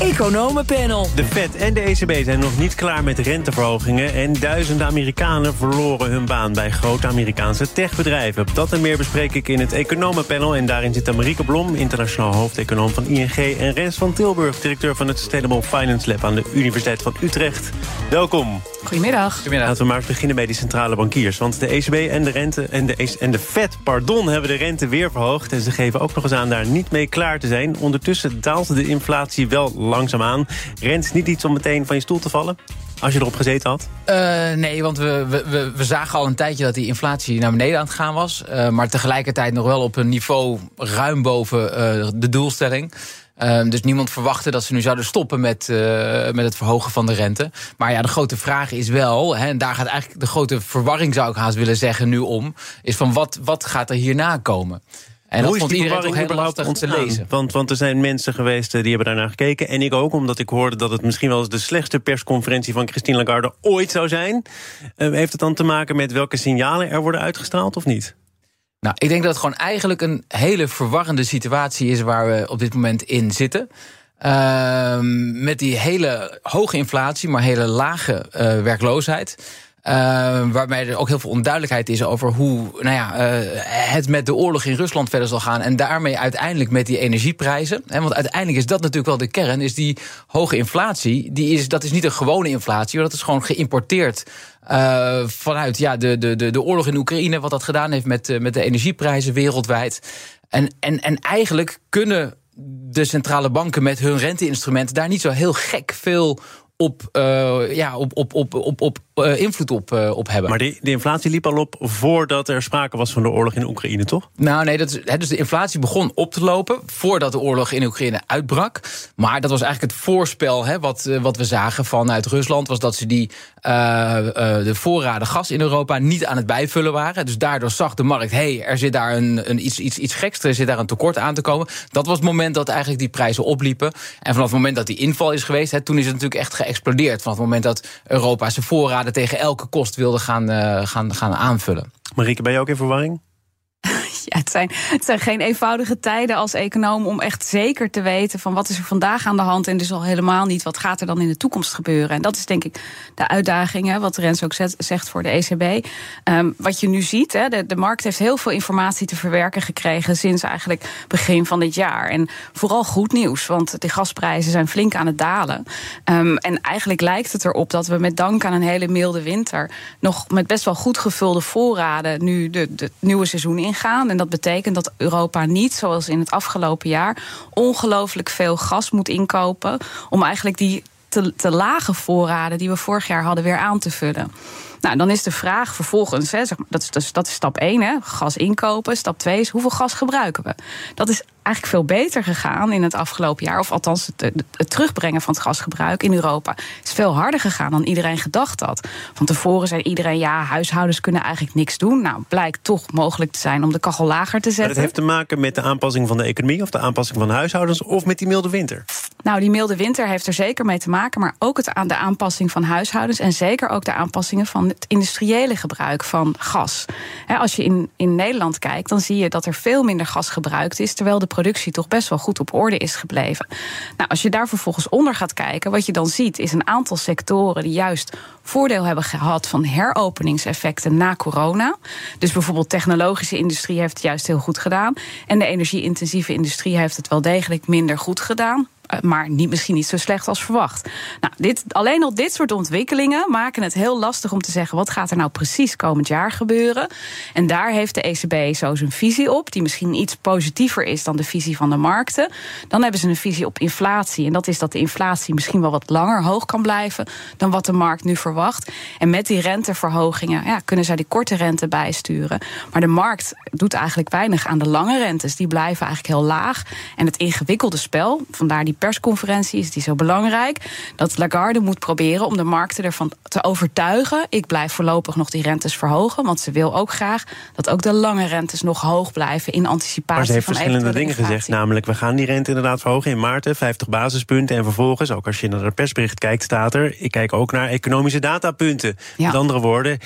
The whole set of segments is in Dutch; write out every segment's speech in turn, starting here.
Economenpanel. De Fed en de ECB zijn nog niet klaar met renteverhogingen... en duizenden Amerikanen verloren hun baan bij grote Amerikaanse techbedrijven. Dat en meer bespreek ik in het Economenpanel. En daarin zit Marieke Blom, internationaal hoofdeconoom van ING... en Rens van Tilburg, directeur van het Sustainable Finance Lab... aan de Universiteit van Utrecht. Welkom. Goedemiddag. Goedemiddag. Laten we maar eens beginnen bij die centrale bankiers. Want de ECB en de, rente, en de, e en de Fed pardon, hebben de rente weer verhoogd... en ze geven ook nog eens aan daar niet mee klaar te zijn. Ondertussen daalt de inflatie wel Rent is niet iets om meteen van je stoel te vallen? Als je erop gezeten had? Uh, nee, want we, we, we, zagen al een tijdje dat die inflatie naar beneden aan het gaan was. Uh, maar tegelijkertijd nog wel op een niveau ruim boven uh, de doelstelling. Dus niemand verwachtte dat ze nu zouden stoppen met, met het verhogen van de rente. Maar ja, de grote vraag is wel, hè, en daar gaat eigenlijk de grote verwarring, zou ik haast willen zeggen, nu om. Is van wat, wat gaat er hierna komen? En Hoe dat vond iedereen ook heel lastig te lezen. Want, want er zijn mensen geweest eh, die hebben daarnaar gekeken. En ik ook, omdat ik hoorde dat het misschien wel eens de slechtste persconferentie van Christine Lagarde ooit zou zijn. Uh, heeft het dan te maken met welke signalen er worden uitgestraald of niet? Nou, ik denk dat het gewoon eigenlijk een hele verwarrende situatie is waar we op dit moment in zitten. Uh, met die hele hoge inflatie, maar hele lage uh, werkloosheid. Uh, waarbij er ook heel veel onduidelijkheid is over hoe nou ja, uh, het met de oorlog in Rusland verder zal gaan. En daarmee uiteindelijk met die energieprijzen. Hè, want uiteindelijk is dat natuurlijk wel de kern. Is die hoge inflatie, die is, dat is niet een gewone inflatie. Maar dat is gewoon geïmporteerd uh, vanuit ja, de, de, de, de oorlog in Oekraïne. Wat dat gedaan heeft met, met de energieprijzen wereldwijd. En, en, en eigenlijk kunnen de centrale banken met hun renteinstrumenten daar niet zo heel gek veel op, uh, ja, op, op, op, op, op uh, invloed op, uh, op hebben. Maar de, de, inflatie liep al op voordat er sprake was van de oorlog in Oekraïne, toch? Nou nee, dat is, he, dus de inflatie begon op te lopen voordat de oorlog in Oekraïne uitbrak. Maar dat was eigenlijk het voorspel he, wat, wat we zagen vanuit Rusland... was dat ze die, de voorraden gas in Europa niet aan het bijvullen waren. Dus daardoor zag de markt, hé, hey, er zit daar een, een iets, iets, iets geks... er zit daar een tekort aan te komen. Dat was het moment dat eigenlijk die prijzen opliepen. En vanaf het moment dat die inval is geweest... He, toen is het natuurlijk echt geëxplodeerd. Vanaf het moment dat Europa zijn voorraden tegen elke kost wilde gaan, uh, gaan, gaan aanvullen. Marieke, ben je ook in verwarring? Ja, het zijn, het zijn geen eenvoudige tijden als econoom om echt zeker te weten van wat is er vandaag aan de hand en dus al helemaal niet wat gaat er dan in de toekomst gebeuren. En dat is denk ik de uitdaging, hè, wat Rens ook zegt voor de ECB. Ehm, wat je nu ziet, hè, de, de markt heeft heel veel informatie te verwerken gekregen sinds eigenlijk begin van dit jaar. En vooral goed nieuws, want de gasprijzen zijn flink aan het dalen. Um, en eigenlijk lijkt het erop dat we met dank aan een hele milde winter nog met best wel goed gevulde voorraden nu de, de nieuwe seizoen ingaan. Dat betekent dat Europa niet, zoals in het afgelopen jaar, ongelooflijk veel gas moet inkopen. om eigenlijk die te, te lage voorraden die we vorig jaar hadden weer aan te vullen. Nou, dan is de vraag vervolgens, hè, zeg maar, dat, is, dat is stap 1, hè, gas inkopen. Stap 2 is hoeveel gas gebruiken we? Dat is eigenlijk veel beter gegaan in het afgelopen jaar. Of althans, het, het, terugbrengen van het gasgebruik in Europa is veel harder gegaan dan iedereen gedacht had. Van tevoren zei iedereen: ja, huishoudens kunnen eigenlijk niks doen. Nou, blijkt toch mogelijk te zijn om de kachel lager te zetten. Maar het heeft te maken met de aanpassing van de economie of de aanpassing van de huishoudens of met die milde winter? Nou, die milde winter heeft er zeker mee te maken, maar ook het aan de aanpassing van huishoudens en zeker ook de aanpassingen van het industriële gebruik van gas. als je in, in Nederland kijkt, dan zie je dat er veel minder gas gebruikt is, terwijl de productie toch best wel goed op orde is gebleven. Nou, als je daar vervolgens onder gaat kijken, wat je dan ziet, is een aantal sectoren die juist voordeel hebben gehad van heropeningseffecten na corona. Dus bijvoorbeeld technologische industrie heeft het juist heel goed gedaan. En de energie-intensieve industrie heeft het wel degelijk minder goed gedaan. Eh, maar niet, misschien niet zo slecht als verwacht. Nou, dit, alleen al dit soort ontwikkelingen maken het heel lastig om te zeggen wat gaat er nou precies komend jaar gebeuren. En daar heeft de ECB zo zijn visie op, die misschien iets positiever is dan de visie van de markten. Dan hebben ze een visie op inflatie. En dat is dat de inflatie misschien wel wat langer hoog kan blijven dan wat de markt nu verwacht. En met die renteverhogingen ja, kunnen zij die korte rente bijsturen. Maar de markt doet eigenlijk weinig aan de lange rentes. Die blijven eigenlijk heel laag. En het ingewikkelde spel, vandaar die persconferentie is die zo belangrijk. Dat Lagarde moet proberen om de markten ervan te overtuigen. Ik blijf voorlopig nog die rentes verhogen. Want ze wil ook graag dat ook de lange rentes nog hoog blijven in anticipatie. Maar ze heeft van verschillende dingen gezegd. Namelijk, we gaan die rente inderdaad verhogen in maart, 50 basispunten. En vervolgens, ook als je naar het persbericht kijkt, staat er. Ik kijk ook naar economische datapunten. Met andere woorden,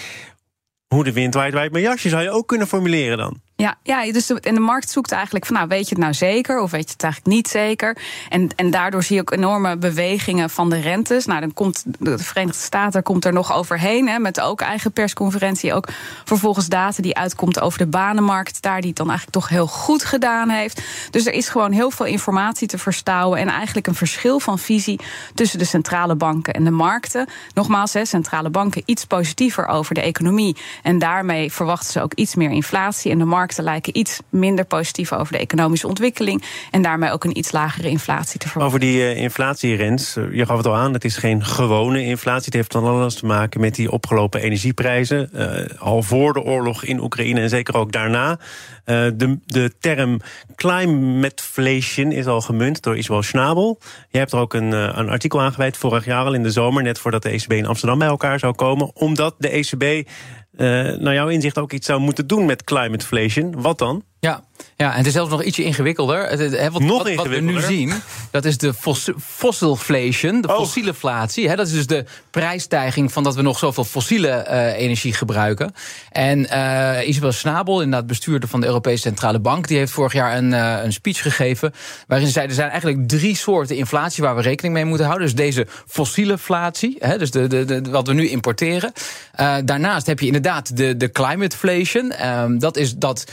hoe de wind waait, waait mijn jasje, zou je ook kunnen formuleren dan. Ja, ja dus de, en de markt zoekt eigenlijk van, nou, weet je het nou zeker of weet je het eigenlijk niet zeker? En, en daardoor zie je ook enorme bewegingen van de rentes. Nou, dan komt de Verenigde Staten komt er nog overheen, hè, met ook eigen persconferentie. Ook vervolgens data die uitkomt over de banenmarkt, daar die het dan eigenlijk toch heel goed gedaan heeft. Dus er is gewoon heel veel informatie te verstouwen en eigenlijk een verschil van visie tussen de centrale banken en de markten. Nogmaals, hè, centrale banken iets positiever over de economie en daarmee verwachten ze ook iets meer inflatie en de markt markten lijken iets minder positief over de economische ontwikkeling. En daarmee ook een iets lagere inflatie te verwachten. Over die uh, inflatierens, uh, je gaf het al aan, het is geen gewone inflatie. Het heeft dan alles te maken met die opgelopen energieprijzen. Uh, al voor de oorlog in Oekraïne en zeker ook daarna. de, de term climateflation is al gemunt door Isabel Schnabel. Je hebt er ook een, een artikel aangeweid vorig jaar al in de zomer, net voordat de ECB in Amsterdam bij elkaar zou komen. Omdat de ECB naar jouw inzicht ook iets zou moeten doen met climateflation. Wat dan? Ja, ja, en het is zelfs nog ietsje ingewikkelder. Het, wat, nog wat, wat we nu zien, dat is de fossilflation, de oh. fossieleflatie. Hè, dat is dus de prijsstijging van dat we nog zoveel fossiele uh, energie gebruiken. En uh, Isabel Snabel, inderdaad bestuurder van de Europese Centrale Bank... die heeft vorig jaar een, uh, een speech gegeven... waarin ze zei, er zijn eigenlijk drie soorten inflatie... waar we rekening mee moeten houden. Dus deze fossileflatie, hè, dus de, de, de, wat we nu importeren. daarnaast heb je inderdaad de, de climateflation. Ehm, dat is dat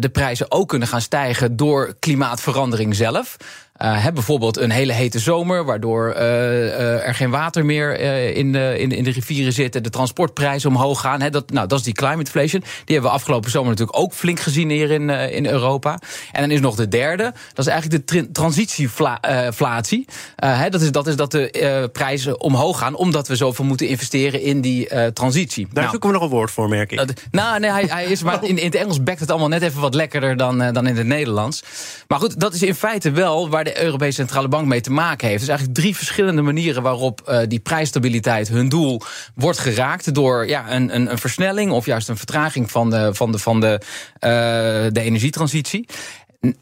de prijzen ook kunnen gaan stijgen door klimaatverandering zelf. Uh, bijvoorbeeld een hele hete zomer, waardoor uh, er geen water meer in, de, in, in, de rivieren zit, de transportprijzen omhoog gaan. He, dat, nou, dat is die climate inflation. Die hebben we afgelopen zomer natuurlijk ook flink gezien hier in, in Europa. En dan is nog de derde, dat is eigenlijk de transitieflatie. dat, is, dat is dat de prijzen omhoog gaan, omdat we zoveel moeten investeren in die transitie. Daar nou, zoeken we nog een woord voor, merk ik. nou, nee, hij, hij is, maar in, in het Engels bekt het allemaal net even wat lekkerder dan, dan in het Nederlands. Maar goed, dat is in feite wel waar de Europese Centrale Bank mee te maken heeft. Dus eigenlijk drie verschillende manieren waarop uh, die prijsstabiliteit hun doel wordt geraakt door ja, een, een, een versnelling of juist een vertraging van de, van de, van de, uh, de energietransitie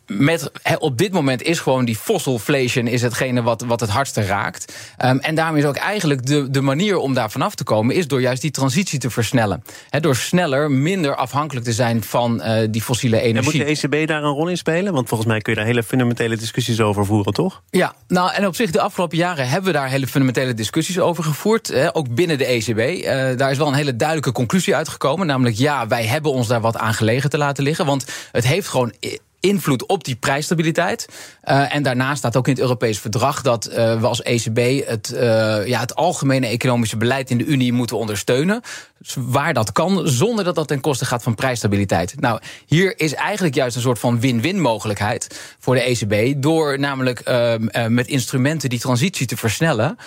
met, op dit moment is gewoon die fossilflation is hetgene wat, wat het hardste raakt. Um, en daarom is ook eigenlijk de, de manier om daar vanaf te komen... is door juist die transitie te versnellen. door sneller, minder afhankelijk te zijn van uh, die fossiele energie. En moet de ECB daar een rol in spelen? Want volgens mij kun je daar hele fundamentele discussies over voeren, toch? Ja, nou en op zich de afgelopen jaren hebben we daar hele fundamentele discussies over gevoerd. ook binnen de ECB. Uh, eh, daar is wel een hele duidelijke conclusie uitgekomen. Namelijk ja, wij hebben ons daar wat aan gelegen te laten liggen. Want het heeft gewoon invloed op die prijsstabiliteit. Uh, en daarnaast staat ook in het Europees verdrag dat uh, we als ECB het, uh, ja, het algemene economische beleid in de Unie moeten ondersteunen. Waar dat kan, zonder dat dat ten koste gaat van prijsstabiliteit. Nou, hier is eigenlijk juist een soort van win-win mogelijkheid voor de ECB. Door namelijk met instrumenten die transitie te versnellen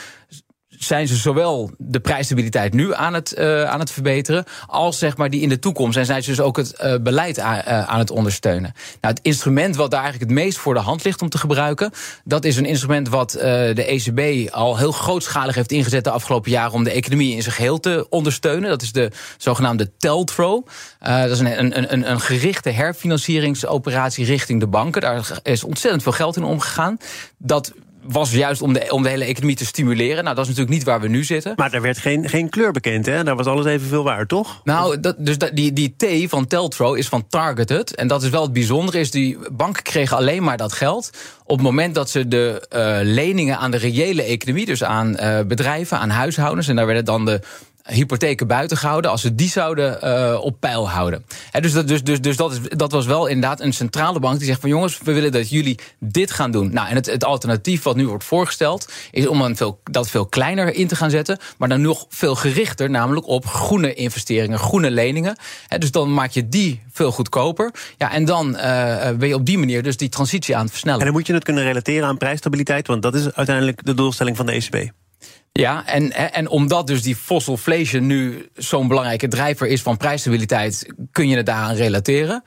zijn ze zowel de prijsstabiliteit nu aan het, uh, aan het verbeteren, als zeg maar die in de toekomst. En zijn ze dus ook het uh, beleid aan, uh, aan het ondersteunen. Nou, het instrument wat daar eigenlijk het meest voor de hand ligt om te gebruiken, dat is een instrument wat de ECB al heel grootschalig heeft ingezet de afgelopen jaren om de economie in zijn geheel te ondersteunen. Dat is de zogenaamde TELTRO. dat is een, een, een, een gerichte herfinancieringsoperatie richting de banken. Daar is ontzettend veel geld in omgegaan. Dat was juist om de, om de hele economie te stimuleren. Nou, dat is natuurlijk niet waar we nu zitten. Maar daar werd geen, geen kleur bekend, hè? Daar was alles evenveel waar, toch? Nou, dat, dus dat, die, die T van Teltro is van targeted. En dat is wel het bijzondere, is die banken kregen alleen maar dat geld... op het moment dat ze de uh, leningen aan de reële economie... dus aan uh, bedrijven, aan huishoudens... en daar werden dan de hypotheken buiten gehouden als ze die zouden uh, op peil houden. dus dat, dus, dus, dus dat, is, dat was wel inderdaad een centrale bank die zegt van jongens, we willen dat jullie dit gaan doen. Nou, en het, het alternatief wat nu wordt voorgesteld is om dat veel kleiner in te gaan zetten, maar dan nog veel gerichter, namelijk op groene investeringen, groene leningen. dus dan maak je die veel goedkoper. Ja, en dan uh, ben je op die manier dus die transitie aan het versnellen. En dan moet je het kunnen relateren aan prijsstabiliteit, want dat is uiteindelijk de doelstelling van de ECB. Ja, en, en omdat dus die fossilflation nu zo'n belangrijke drijver is van prijsstabiliteit, kun je het daaraan relateren.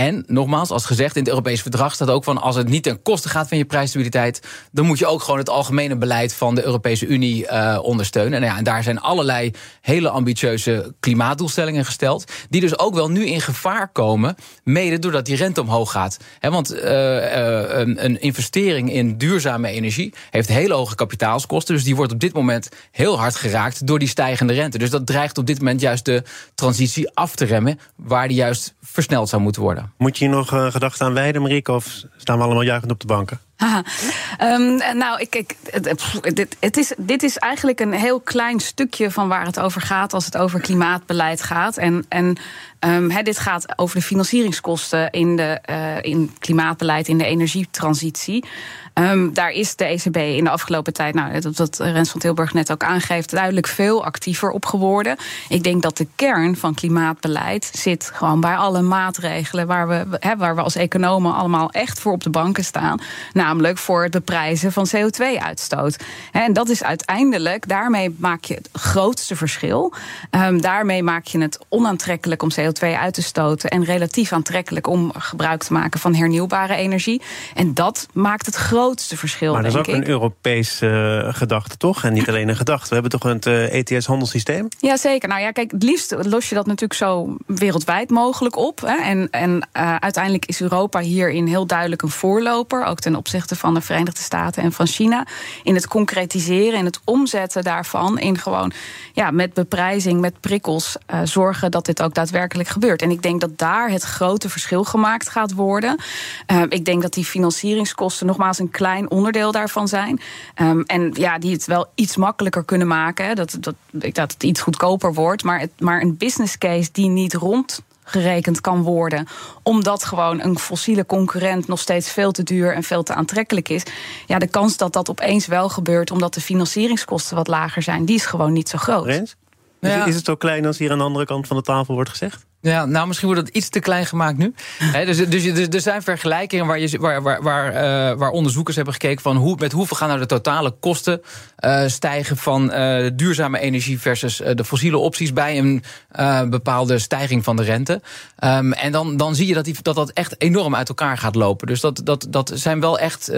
En nogmaals, als gezegd, in het Europese verdrag staat ook van als het niet ten koste gaat van je prijsstabiliteit, dan moet je ook gewoon het algemene beleid van de Europese Unie uh, ondersteunen. En, ja, en daar zijn allerlei hele ambitieuze klimaatdoelstellingen gesteld, die dus ook wel nu in gevaar komen, mede doordat die rente omhoog gaat. Want uh, uh, een, een, investering in duurzame energie heeft hele hoge kapitaalskosten, dus die wordt op dit moment heel hard geraakt door die stijgende rente. Dus dat dreigt op dit moment juist de transitie af te remmen, waar die juist versneld zou moeten worden. Moet je hier nog uh, gedachten aan wijden, Marieke, of staan we allemaal juichend op de banken? Um, nou, ik, ik, dit, het is, dit is eigenlijk een heel klein stukje van waar het over gaat als het over klimaatbeleid gaat. En, en um, dit gaat over de financieringskosten in, de, uh, in klimaatbeleid, in de energietransitie. Um, daar is de ECB in de afgelopen tijd, nou, dat, dat Rens van Tilburg net ook aangeeft, duidelijk veel actiever op geworden. Ik denk dat de kern van klimaatbeleid zit gewoon bij alle maatregelen waar we, waar we als economen allemaal echt voor op de banken staan. Namelijk voor het beprijzen van CO2-uitstoot. En dat is uiteindelijk, daarmee maak je het grootste verschil. Um, daarmee maak je het onaantrekkelijk om CO2 uit te stoten en relatief aantrekkelijk om gebruik te maken van hernieuwbare energie. En dat maakt het grootste verschil. Maar dat is ook een Europese uh, gedachte, toch? En niet alleen een gedachte. We hebben toch een uh, ETS-handelssysteem? Jazeker. Nou ja, kijk, het liefst los je dat natuurlijk zo wereldwijd mogelijk op. Hè. En, en uh, uiteindelijk is Europa hierin heel duidelijk een voorloper. Ook ten opzichte van de Verenigde Staten en van China. In het concretiseren en het omzetten daarvan. In gewoon ja, met beprijzing, met prikkels zorgen dat dit ook daadwerkelijk gebeurt. En ik denk dat daar het grote verschil gemaakt gaat worden. ik denk dat die financieringskosten nogmaals een klein onderdeel daarvan zijn. Um, en ja, die het wel iets makkelijker kunnen maken. Dat, dat, dat het iets goedkoper wordt. Maar, het, maar een business case die niet rond gerekend kan worden. Omdat gewoon een fossiele concurrent nog steeds veel te duur en veel te aantrekkelijk is. Ja, de kans dat dat opeens wel gebeurt omdat de financieringskosten wat lager zijn, die is gewoon niet zo groot. Rens? Ja. Is het zo klein als hier aan de andere kant van de tafel wordt gezegd? Ja, nou, misschien wordt het iets te klein gemaakt nu. dus, dus, dus, er zijn vergelijkingen waar, je, waar, waar, waar, uh, waar onderzoekers hebben gekeken van hoe, met hoeveel gaan nou de totale kosten uh, stijgen van uh, duurzame energie versus de fossiele opties bij een bepaalde stijging van de rente. Um, en dan, dan zie je dat, die, dat dat echt enorm uit elkaar gaat lopen. Dus dat, dat, dat zijn wel echt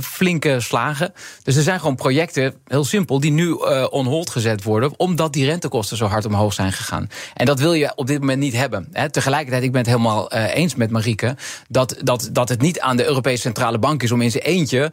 flinke slagen. Dus er zijn gewoon projecten, heel simpel, die nu on hold gezet worden, omdat die rentekosten zo hard omhoog zijn gegaan. En dat wil je op dit moment niet hebben. tegelijkertijd, ik ben het helemaal uh, eens met Marieke... Dat, dat, dat het niet aan de Europese Centrale Bank is... om in zijn eentje uh,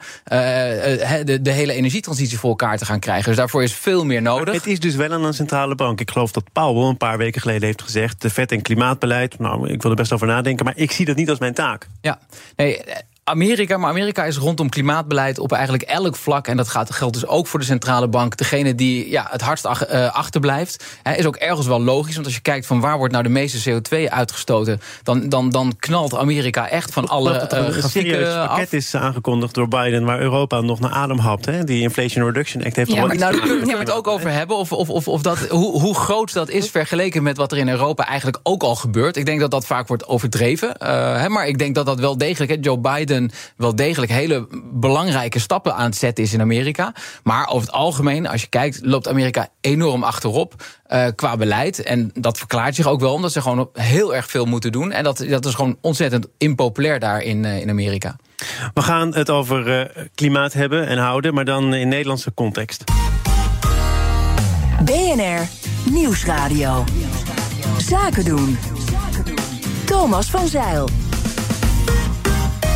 de, de hele energietransitie voor elkaar te gaan krijgen. Dus daarvoor is veel meer nodig. Maar het is dus wel aan een centrale bank. Ik geloof dat Powell een paar weken geleden heeft gezegd... de vet- en klimaatbeleid, nou, ik wil er best over nadenken... maar ik zie dat niet als mijn taak. Ja, nee, Amerika, maar Amerika is rondom klimaatbeleid op eigenlijk elk vlak. En dat gaat, geldt dus ook voor de centrale bank. Degene die ja, het hardst ach, uh, achterblijft. Hè, is ook ergens wel logisch. Want als je kijkt van waar wordt nou de meeste CO2 uitgestoten. dan, dan, dan knalt Amerika echt van alle uh, grafieken. Een pakket is aangekondigd door Biden. waar Europa nog naar adem hapt. Hè? Die Inflation Reduction Act heeft ja, maar, Nou, daar kunnen we het ook over hebben. Of, of, of, of dat, hoe, hoe groot dat is vergeleken met wat er in Europa eigenlijk ook al gebeurt. Ik denk dat dat vaak wordt overdreven. Uh, hè, maar ik denk dat dat wel degelijk. Hè, Joe Biden wel degelijk hele belangrijke stappen aan het zetten is in Amerika. Maar over het algemeen, als je kijkt, loopt Amerika enorm achterop uh, qua beleid. En dat verklaart zich ook wel omdat ze gewoon heel erg veel moeten doen. En dat, dat is gewoon ontzettend impopulair daar in, uh, in Amerika. We gaan het over uh, klimaat hebben en houden, maar dan in Nederlandse context. BNR Nieuwsradio. Zaken doen. Thomas van Zeil.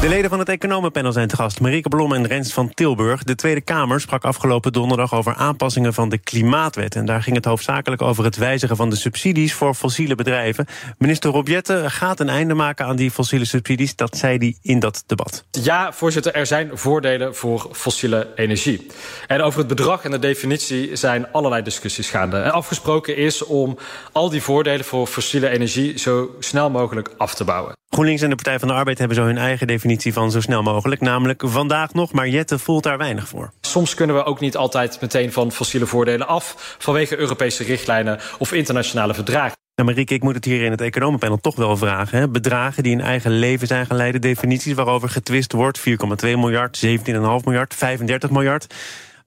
De leden van het economenpanel zijn te gast. Marieke Blom en Rens van Tilburg. De Tweede Kamer sprak afgelopen donderdag over aanpassingen van de Klimaatwet. En daar ging het hoofdzakelijk over het wijzigen van de subsidies voor fossiele bedrijven. Minister Rob gaat een einde maken aan die fossiele subsidies. Dat zei hij in dat debat. Ja, voorzitter, er zijn voordelen voor fossiele energie. En over het bedrag en de definitie zijn allerlei discussies gaande. En afgesproken is om al die voordelen voor fossiele energie zo snel mogelijk af te bouwen. GroenLinks en de Partij van de Arbeid hebben zo hun eigen definitie van zo snel mogelijk. Namelijk vandaag nog, maar Jette voelt daar weinig voor. Soms kunnen we ook niet altijd meteen van fossiele voordelen af... vanwege Europese richtlijnen of internationale verdragen. Nou, Marieke, ik moet het hier in het economenpanel toch wel vragen. Hè? Bedragen die in eigen leven zijn geleide, definities waarover getwist wordt... 4,2 miljard, 17,5 miljard, 35 miljard...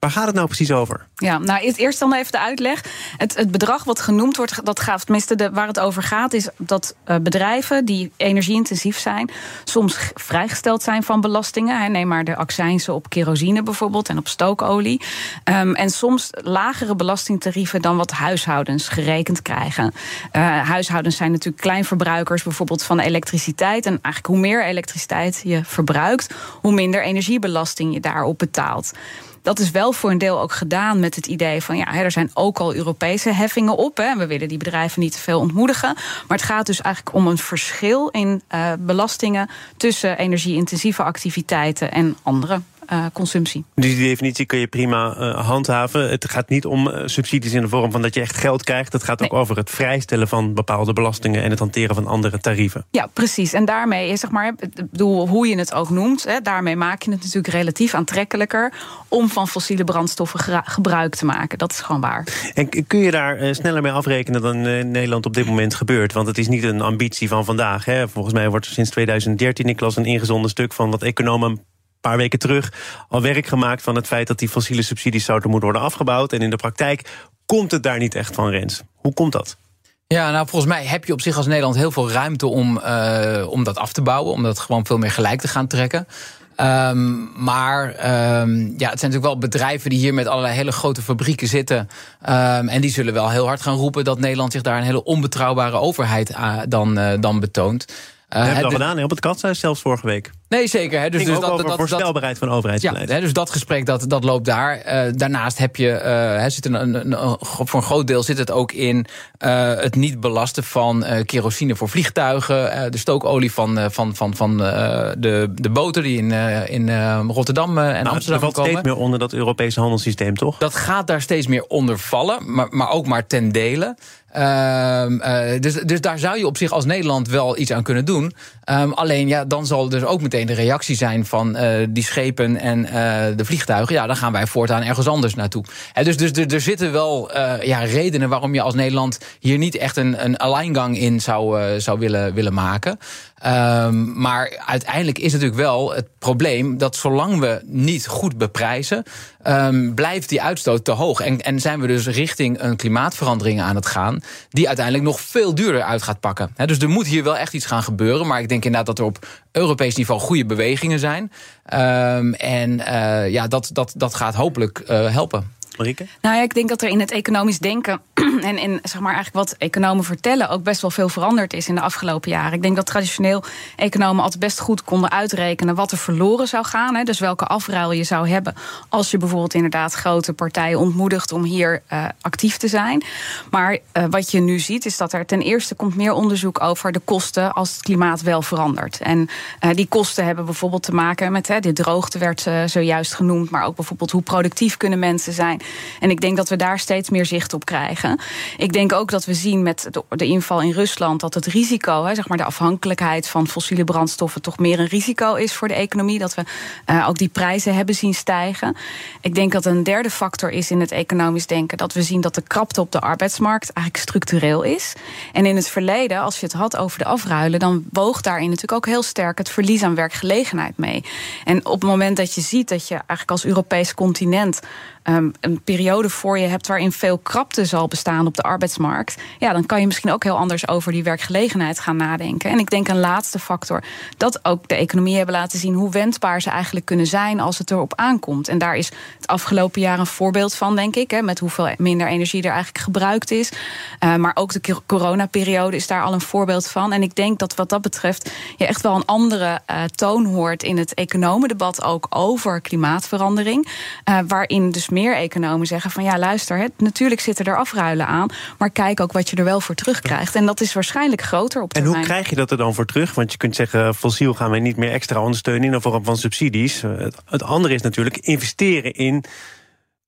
Waar gaat het nou precies over? Ja, nou eerst dan even de uitleg. Het, het bedrag wat genoemd wordt, dat gaat, tenminste waar het over gaat, is dat uh, bedrijven die energieintensief zijn, soms vrijgesteld zijn van belastingen. neem maar de accijnsen op kerosine bijvoorbeeld en op stookolie. Um, en soms lagere belastingtarieven dan wat huishoudens gerekend krijgen. Uh, huishoudens zijn natuurlijk kleinverbruikers, bijvoorbeeld van elektriciteit. En eigenlijk hoe meer elektriciteit je verbruikt, hoe minder energiebelasting je daarop betaalt. Dat is wel voor een deel ook gedaan met het idee van ja, er zijn ook al Europese heffingen op. Hè. We willen die bedrijven niet te veel ontmoedigen. Maar het gaat dus eigenlijk om een verschil in uh, belastingen tussen energie-intensieve activiteiten en andere uh, consumptie. Dus die definitie kun je prima uh, handhaven. Het gaat niet om uh, subsidies in de vorm van dat je echt geld krijgt. Het gaat ook over het vrijstellen van bepaalde belastingen en het hanteren van andere tarieven. Ja, precies. En daarmee is zeg maar, bedoel, hoe je het ook noemt, hè, daarmee maak je het natuurlijk relatief aantrekkelijker om van fossiele brandstoffen gebruik te maken. Dat is gewoon waar. En kun je daar sneller mee afrekenen dan in Nederland op dit moment gebeurt? Want het is niet een ambitie van vandaag. Hè. Volgens mij wordt er sinds 2013, ik las een ingezonden stuk van wat economen paar weken terug al werk gemaakt van het feit dat die fossiele subsidies zouden moeten worden afgebouwd. En in de praktijk komt het daar niet echt van, Rens. Hoe komt dat? Ja, nou volgens mij heb je op zich als Nederland heel veel ruimte om, uh, om dat af te bouwen. Om dat gewoon veel meer gelijk te gaan trekken. Um, maar um, ja, het zijn natuurlijk wel bedrijven die hier met allerlei hele grote fabrieken zitten. Um, en die zullen wel heel hard gaan roepen dat Nederland zich daar een hele onbetrouwbare overheid uh, dan, uh, dan betoont. Uh, dat hebben we al gedaan hè, op het katshuis zelfs vorige week. Nee, zeker. Hè. Dus, dus dat, over dat, voorstelbaarheid van overheidsbeleid. Ja, hè, dus dat gesprek dat, dat loopt daar. Uh, daarnaast heb je, uh, zit een, een, een, voor een groot deel zit het ook in uh, het niet belasten van kerosine voor vliegtuigen. de stookolie van, van, van, van de, de boten die in, in Rotterdam en nou, Amsterdam komen. Dat steeds meer onder dat Europese handelssysteem, toch? Dat gaat daar steeds meer onder vallen, maar, maar ook maar ten dele. Um, uh, dus, dus daar zou je op zich als Nederland wel iets aan kunnen doen. Um, alleen ja, dan zal dus ook meteen de reactie zijn van uh, die schepen en uh, de vliegtuigen. Ja, dan gaan wij voortaan ergens anders naartoe. He, dus, dus, dus er zitten wel ja, redenen waarom je als Nederland hier niet echt een, een alleingang in zou, zou willen, willen maken. Um, maar uiteindelijk is natuurlijk wel het probleem dat zolang we niet goed beprijzen, um, blijft die uitstoot te hoog. En, en zijn we dus richting een klimaatverandering aan het gaan, die uiteindelijk nog veel duurder uit gaat pakken. Dus er moet hier wel echt iets gaan gebeuren. Maar ik denk inderdaad dat er op Europees niveau goede bewegingen zijn. Um, en uh, ja, dat, dat, dat gaat hopelijk uh, helpen. Nou ja, ik denk dat er in het economisch denken en in zeg maar eigenlijk wat economen vertellen ook best wel veel veranderd is in de afgelopen jaren. Ik denk dat traditioneel economen altijd best goed konden uitrekenen wat er verloren zou gaan. Hè, dus welke afruil je zou hebben als je bijvoorbeeld inderdaad grote partijen ontmoedigt om hier uh, actief te zijn. Maar uh, wat je nu ziet is dat er ten eerste komt meer onderzoek over de kosten als het klimaat wel verandert. En uh, die kosten hebben bijvoorbeeld te maken met hè, de droogte werd zojuist genoemd, maar ook bijvoorbeeld hoe productief kunnen mensen zijn. En ik denk dat we daar steeds meer zicht op krijgen. Ik denk ook dat we zien met de, inval in Rusland dat het risico, hè, zeg maar de afhankelijkheid van fossiele brandstoffen, toch meer een risico is voor de economie. Dat we uh, ook die prijzen hebben zien stijgen. Ik denk dat een derde factor is in het economisch denken dat we zien dat de krapte op de arbeidsmarkt eigenlijk structureel is. En in het verleden, als je het had over de afruilen, dan woog daarin natuurlijk ook heel sterk het verlies aan werkgelegenheid mee. En op het moment dat je ziet dat je eigenlijk als Europees continent um, een periode voor je hebt waarin veel krapte zal bestaan op de arbeidsmarkt, ja, dan kan je misschien ook heel anders over die werkgelegenheid gaan nadenken. En ik denk een laatste factor, dat ook de economie hebben laten zien hoe wendbaar ze eigenlijk kunnen zijn als het erop aankomt. En daar is het afgelopen jaar een voorbeeld van, denk ik, hè, met hoeveel minder energie er eigenlijk gebruikt is. Uh, maar ook de coronaperiode is daar al een voorbeeld van. En ik denk dat wat dat betreft je echt wel een andere uh, toon hoort in het economendebat ook over klimaatverandering. Uh, waarin dus meer economen zeggen van ja, luister, het, natuurlijk zitten er afruilen aan, maar kijk ook wat je er wel voor terugkrijgt. En dat is waarschijnlijk groter op termijn. En hoe krijg je dat er dan voor terug? Want je kunt zeggen, fossiel gaan wij niet meer extra ondersteunen in de vorm van subsidies. Het andere is natuurlijk investeren in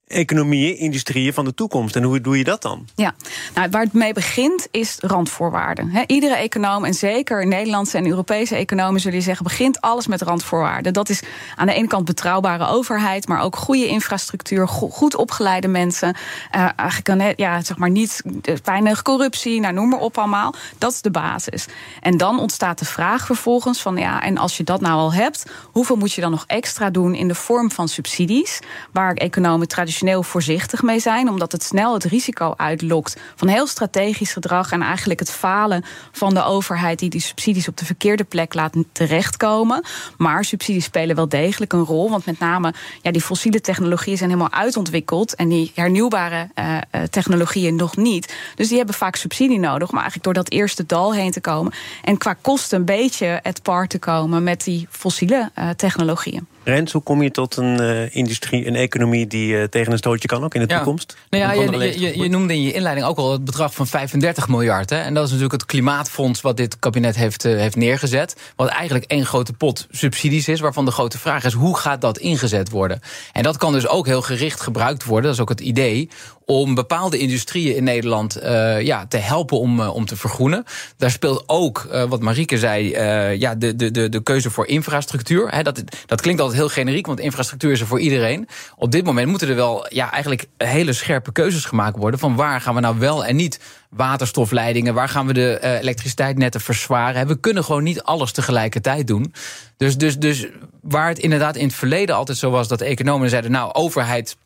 economieën, industrieën van de toekomst. En hoe doe je dat dan? Ja, nou, waar het mee begint is randvoorwaarden. Iedere econoom, en zeker Nederlandse en Europese economen, zullen zeggen, begint alles met randvoorwaarden. Dat is aan de ene kant betrouwbare overheid, maar ook goede infrastructuur, goed opgeleide mensen. Uh, eigenlijk ja, zeg maar niet weinig corruptie, nou, noem maar op allemaal. Dat is de basis. En dan ontstaat de vraag vervolgens van ja, en als je dat nou al hebt, hoeveel moet je dan nog extra doen in de vorm van subsidies, waar economen traditioneel voorzichtig mee zijn, omdat het snel het risico uitlokt van heel strategisch gedrag en eigenlijk het falen van de overheid die die subsidies op de verkeerde plek laat terechtkomen. Maar subsidies spelen wel degelijk een rol, want met name ja, die fossiele technologieën zijn helemaal uitontwikkeld en die hernieuwbare uh, technologieën nog niet. Dus die hebben vaak subsidie nodig om eigenlijk door dat eerste dal heen te komen en qua kosten een beetje het par te komen met die fossiele uh, technologieën. Rens, hoe kom je tot een uh, industrie, een economie die uh, tegen een stootje kan ook in de ja. toekomst? Nou ja, je, je, je, noemde in je inleiding ook al het bedrag van 35 miljard. Hè? En dat is natuurlijk het klimaatfonds wat dit kabinet heeft, uh, heeft neergezet. Wat eigenlijk één grote pot subsidies is, waarvan de grote vraag is: hoe gaat dat ingezet worden? En dat kan dus ook heel gericht gebruikt worden. Dat is ook het idee om bepaalde industrieën in Nederland uh, ja, te helpen om, uh, om te vergroenen. Daar speelt ook, uh, wat Marieke zei, ja, de, de, de, de keuze voor infrastructuur. He, dat, dat klinkt altijd heel generiek, want infrastructuur is er voor iedereen. Op dit moment moeten er wel ja, eigenlijk hele scherpe keuzes gemaakt worden... van waar gaan we nou wel en niet waterstofleidingen... waar gaan we de elektriciteitsnetten verzwaren. We kunnen gewoon niet alles tegelijkertijd doen. Dus, dus, dus waar het inderdaad in het verleden altijd zo was... dat economen zeiden, nou, overheid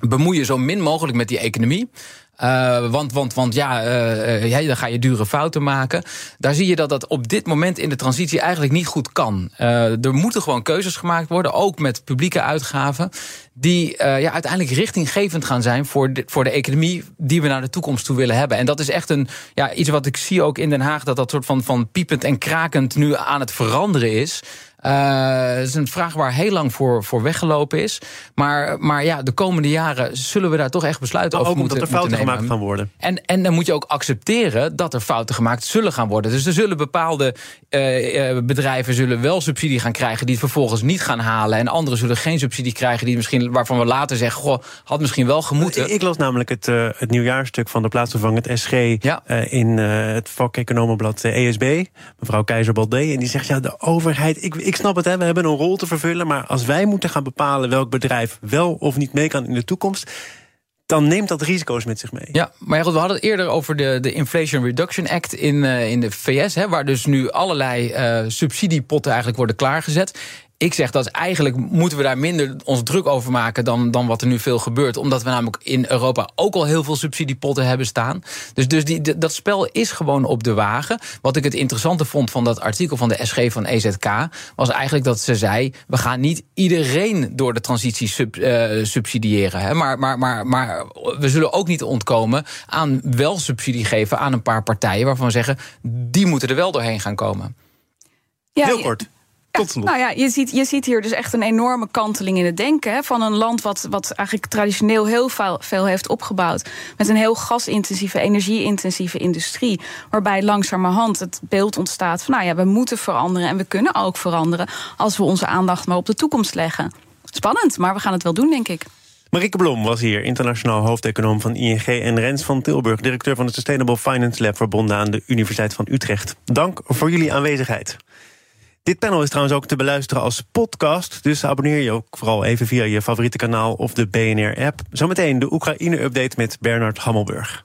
bemoeien zo min mogelijk met die economie. Uh, want, want, want ja, uh, dan ga je dure fouten maken. Daar zie je dat dat op dit moment in de transitie eigenlijk niet goed kan. Uh, er moeten gewoon keuzes gemaakt worden, ook met publieke uitgaven, die ja, uiteindelijk richtinggevend gaan zijn voor de, voor de economie die we naar de toekomst toe willen hebben. En dat is echt een, ja, iets wat ik zie ook in Den Haag, dat dat soort van, van piepend en krakend nu aan het veranderen is. Uh, het is een vraag waar heel lang voor, voor weggelopen is. Maar, maar ja, de komende jaren zullen we daar toch echt besluiten maar over ook moeten, dat er fouten gemaakt gaan worden. En, en dan moet je ook accepteren dat er fouten gemaakt zullen gaan worden. Dus er zullen bepaalde uh, uh, bedrijven zullen wel subsidie gaan krijgen... die het vervolgens niet gaan halen. En anderen zullen geen subsidie krijgen... Die misschien, waarvan we later zeggen, goh, had misschien wel gemoeten. Ik, las namelijk het, het nieuwjaarstuk van de plaatsvervangend SG... Ja. in het vak Economenblad ESB, mevrouw Keizer-Baldé. En die zegt, ja, de overheid... Ik, ik snap het, hè, we hebben een rol te vervullen... maar als wij moeten gaan bepalen welk bedrijf wel of niet mee kan in de toekomst dan neemt dat risico's met zich mee. Ja, maar we hadden het eerder over de, de Inflation Reduction Act in, uh, in de VS... Hè, waar dus nu allerlei uh, subsidiepotten eigenlijk worden klaargezet ik zeg dat eigenlijk moeten we daar minder ons druk over maken dan, dan wat er nu veel gebeurt. Omdat we namelijk in Europa ook al heel veel subsidiepotten hebben staan. Dus, dus die, dat spel is gewoon op de wagen. Wat ik het interessante vond van dat artikel van de SG van EZK, was eigenlijk dat ze zei: we gaan niet iedereen door de transitie sub, uh, subsidiëren. Hè, maar, maar, maar, maar we zullen ook niet ontkomen aan wel subsidie geven aan een paar partijen waarvan we zeggen: die moeten er wel doorheen gaan komen. Ja, heel kort. Nou ja, je ziet, je ziet hier dus echt een enorme kanteling in het denken. Hè, van een land wat, wat eigenlijk traditioneel heel veel, veel heeft opgebouwd. Met een heel gasintensieve, energie-intensieve industrie. Waarbij langzamerhand het beeld ontstaat van nou ja, we moeten veranderen. En we kunnen ook veranderen als we onze aandacht maar op de toekomst leggen. Spannend, maar we gaan het wel doen, denk ik. Marieke Blom was hier, internationaal hoofdeconoom van ING... en Rens van Tilburg, directeur van het Sustainable Finance Lab... verbonden aan de Universiteit van Utrecht. Dank voor jullie aanwezigheid. Dit panel is trouwens ook te beluisteren als podcast. Dus abonneer je ook vooral even via je favoriete kanaal of de BNR-app. Zometeen de Oekraïne-update met Bernard Hammelburg.